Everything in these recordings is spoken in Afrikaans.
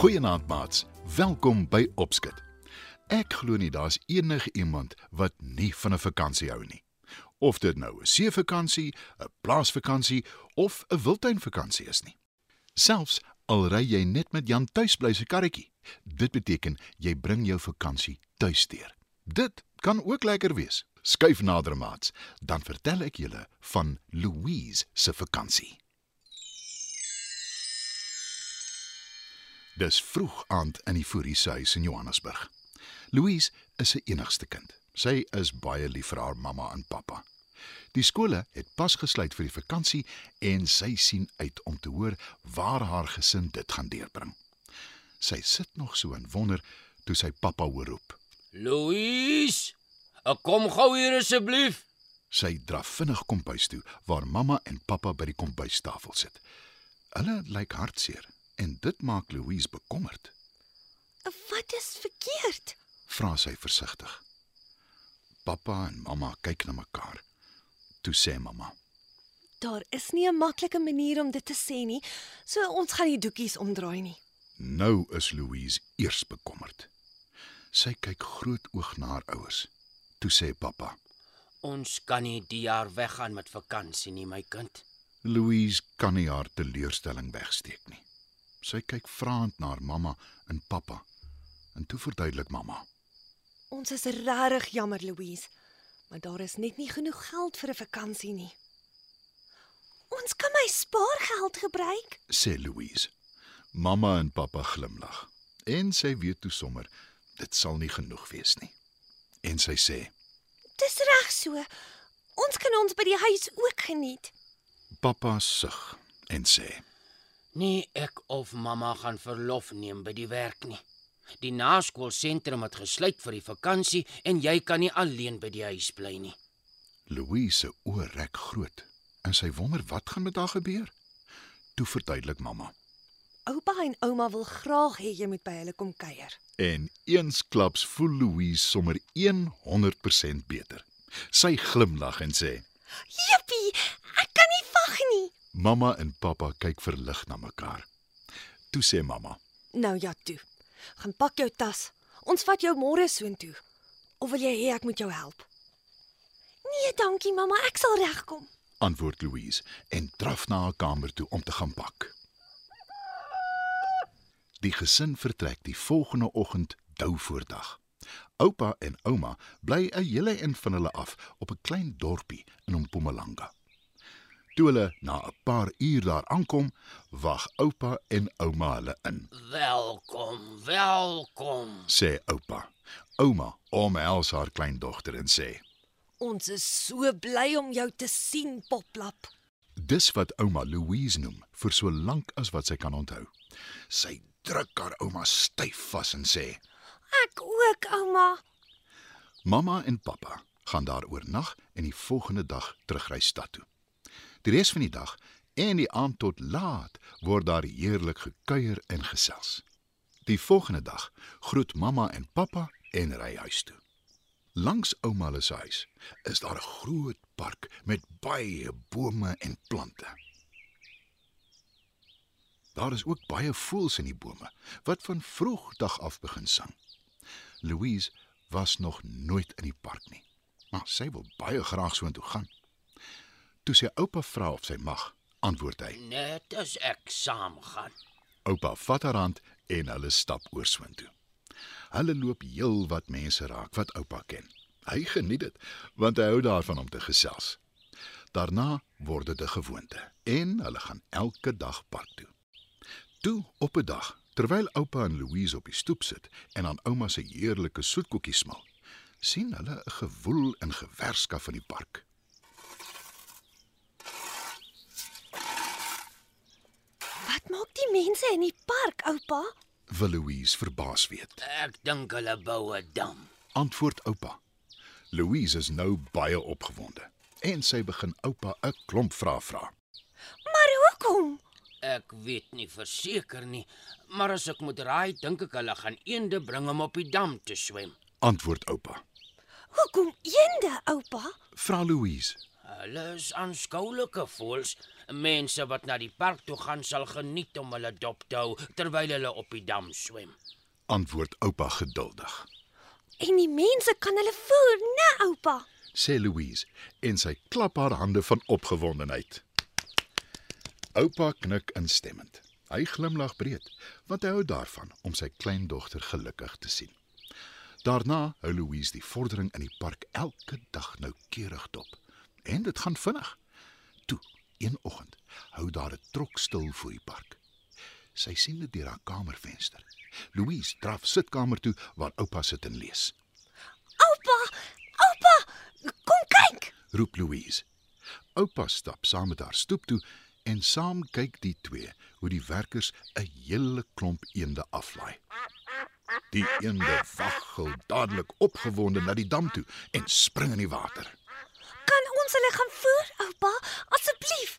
Goeienaand maats. Welkom by Opskit. Ek glo nie daar's enige iemand wat nie van 'n vakansie hou nie. Of dit nou 'n seevakansie, 'n plaasvakansie of 'n wildtuinvakansie is nie. Selfs al ry jy net met Jan tuisbly se karretjie, dit beteken jy bring jou vakansie tuis deur. Dit kan ook lekker wees. Skuif nader maats, dan vertel ek julle van Louise se vakansie. Dis vroeg aand in die Fourie se huis in Johannesburg. Louise is sy enigste kind. Sy is baie lief vir haar mamma en pappa. Die skole het pas gesluit vir die vakansie en sy sien uit om te hoor waar haar gesin dit gaan deurbring. Sy sit nog so en wonder toe sy pappa hoor roep. Louise, kom gou hier asseblief. Sy draf vinnig kombuis toe waar mamma en pappa by die kombuistafel sit. Hulle lyk hartseer en dit maak Louise bekommerd. Wat is verkeerd? Vra sy versigtig. Pappa en mamma kyk na mekaar. Toe sê mamma: Daar is nie 'n maklike manier om dit te sê nie, so ons gaan die doekies omdraai nie. "Nou is Louise eers bekommerd." Sy kyk groot oog na haar ouers. Toe sê pappa: Ons kan nie die jaar weggaan met vakansie nie, my kind. "Louise kan nie haar teleurstelling wegsteek nie." Sy kyk vraend na haar mamma en pappa. En toe verduidelik mamma: Ons is regtig jammer, Louise, maar daar is net nie genoeg geld vir 'n vakansie nie. Ons kan my spaargeld gebruik. sê Louise. Mamma en pappa glimlag. En sy weet toe sommer dit sal nie genoeg wees nie. En sy sê: Dis reg so. Ons kan ons by die huis ook geniet. "Pappa sug en sê: Nie ek of mamma gaan verlof neem by die werk nie. Die naskoolsentrum het gesluit vir die vakansie en jy kan nie alleen by die huis bly nie. Louise se oë rek groot en sy wonder wat gaan met haar gebeur. Toe verduidelik mamma. Oupa en ouma wil graag hê jy moet by hulle kom kuier. En eensklaps voel Louise sommer 100% beter. Sy glimlag en sê: Jippie, ek kan nie wag nie. Mamma en pappa kyk verlig na mekaar. Toe sê mamma: Nou ja toe. Gaan pak jou tas. Ons vat jou môre soontoe. Of wil jy hê ek moet jou help? Nee, dankie mamma, ek sal regkom. antwoord Louise en draf na haar kamer toe om te gaan pak. Die gesin vertrek die volgende oggend dou voordag. Oupa en ouma bly 'n hele en van hulle af op 'n klein dorpie in Mpumalanga. Toe hulle na 'n paar uur daar aankom, wag oupa en ouma hulle in. Welkom, welkom. Sê oupa. Ouma omhels haar kleindogter en sê: Ons is so bly om jou te sien, Poplap. Dis wat ouma Louise noem vir so lank as wat sy kan onthou. Sy druk haar ouma styf vas en sê: Ek ook, ouma. "Mamma en pappa gaan daar oornag en die volgende dag terugry stad toe. Die res van die dag en die aand tot laat word daar heerlik gekuier en gesels. Die volgende dag groet mamma en pappa en ry huis toe. Langs ouma se huis is daar 'n groot park met baie bome en plante. Daar is ook baie voëls in die bome wat van vroegdag af begin sang. Louise was nog nooit in die park nie, maar sy wil baie graag soontoe gaan. Toe sy oupa vra of sy mag, antwoord hy. Net as ek saamgaan. Oupa vat haar hand en hulle stap oor soontoe. Hulle loop heel wat mense raak wat oupa ken. Hy geniet dit want hy hou daarvan om te gesels. Daarna word dit 'n gewoonte en hulle gaan elke dag park toe. Toe op 'n dag, terwyl oupa en Louise op die stoep sit en aan ouma se heerlike soetkoekies smaak, sien hulle 'n gewoel en gewerskaf in die park. Maak die mense in die park, oupa? Wil Louise verbaas weet. Ek dink hulle bou 'n dam. Antwoord oupa. Louise is nou baie opgewonde en sy begin oupa 'n klomp vrae vra. Maar hoekom? Ek weet nie verseker nie, maar as ek moet raai, dink ek hulle gaan eende bring om op die dam te swem. Antwoord oupa. Hoekom eende, oupa? Vra Louise. Hulle is aanskoulike voëls. Mense wat na die park toe gaan sal geniet om hulle dop te hou terwyl hulle op die dam swem. Antwoord oupa geduldig. En die mense kan hulle voer, né, oupa? Sê Louise en sy klap haar hande van opgewondenheid. Oupa knik instemmend. Hy glimlag breed, want hy hou daarvan om sy kleindogter gelukkig te sien. Daarna hou Louise die vordering in die park elke dag noukeurig dop. En dit gaan vinnig. Toe, een oggend, hou daar 'n trok stil voor die park. Sy sien dit deur haar kamervenster. Louise draf sitkamer toe waar oupa sit en lees. Oupa, oupa, kom kyk. Roep Louise. Oupa stap saam met haar stoep toe en saam kyk die twee hoe die werkers 'n hele klomp eende aflaai. Die eende waggel dadelik opgewonde na die dam toe en spring in die water. Ons hulle gaan voer, oupa? Asseblief.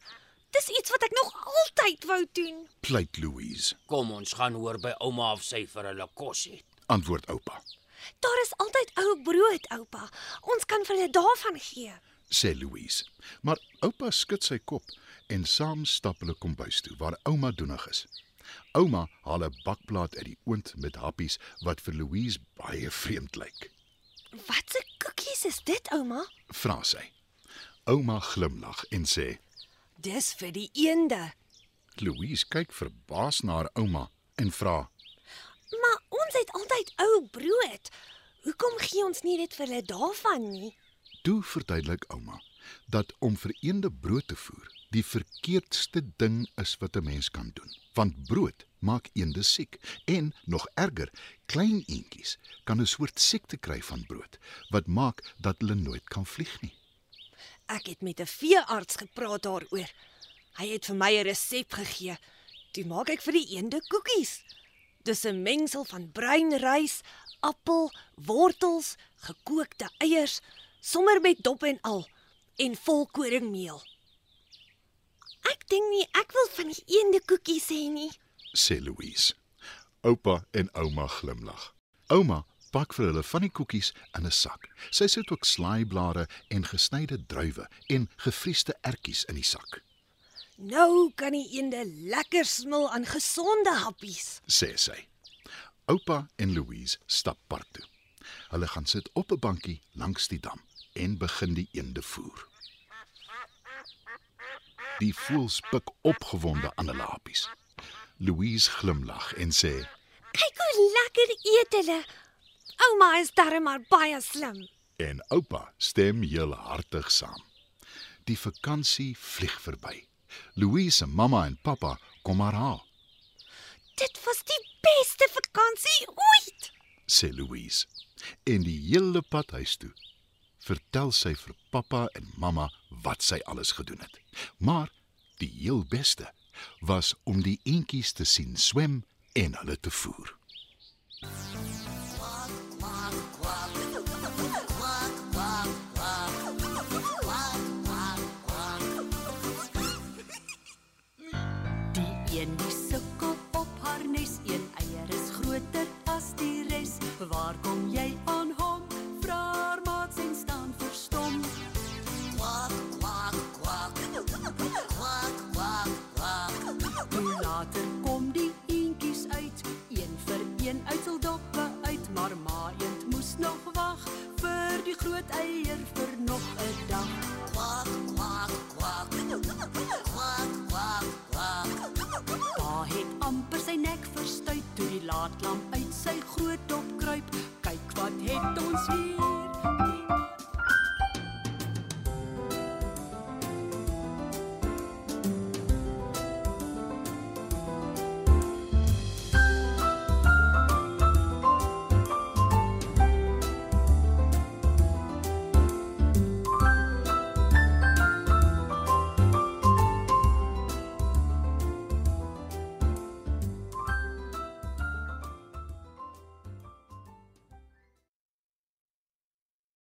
Dis iets wat ek nog altyd wou doen. Pleit Louise. Kom ons gaan hoor by ouma of sy vir hulle kos het. Antwoord oupa. Daar is altyd ou brood, oupa. Ons kan vir hulle daarvan gee. Sê Louise. Maar oupa skud sy kop en saam stap hulle kombuis toe waar ouma doenig is. Ouma haal 'n bakplaat uit die oond met happies wat vir Louise baie vreemd lyk. Wat 'n koekies is dit, ouma? Vra sy. Ouma glimlag en sê: Dis vir die eende. Louise kyk verbaas na haar ouma en vra: Maar ons het altyd ou brood. Hoekom gee ons nie net vir hulle daarvan nie? "Toe verduidelik ouma dat om vir eende brood te voer die verkeerdste ding is wat 'n mens kan doen, want brood maak eende siek en nog erger, klein eendjies kan 'n soort siekte kry van brood wat maak dat hulle nooit kan vlieg nie." Ek het met 'n veearts gepraat daaroor. Hy het vir my 'n resep gegee. Toe maak ek vir die eende koekies. Dis 'n mengsel van bruin rys, appel, wortels, gekookte eiers, sommer met dop en al en volkoringmeel. Ek dink nie ek wil van die eende koekies hê nie. sê Louise. Oupa en ouma glimlag. Ouma pak vir hulle van die koekies in 'n sak. Sy sit ook slaaiblare en gesnyde druiwe en gefriesde ertjies in die sak, Nou kan die eende lekker smil aan gesonde happies. sê sy. Oupa en Louise stap park toe. Hulle gaan sit op 'n bankie langs die dam en begin die eende voer. Die voëls pik opgewonde aan hulle happies. Louise glimlag en sê: Kyk hoe lekker eet hulle. Ouma is darem maar baie slim. en oupa stem heel hartig saam. Die vakansie vlieg verby. Louise se mamma en pappa kom haar haal, Dit was die beste vakansie ooit. sê Louise. En die hele pad huis toe vertel sy vir pappa en mamma wat sy alles gedoen het. Maar die heel beste was om die eentjies te sien swem en hulle te voer. amper sy nek verstuit toe die laadlamp uit sy groot dop kruip. Kyk wat het ons hier.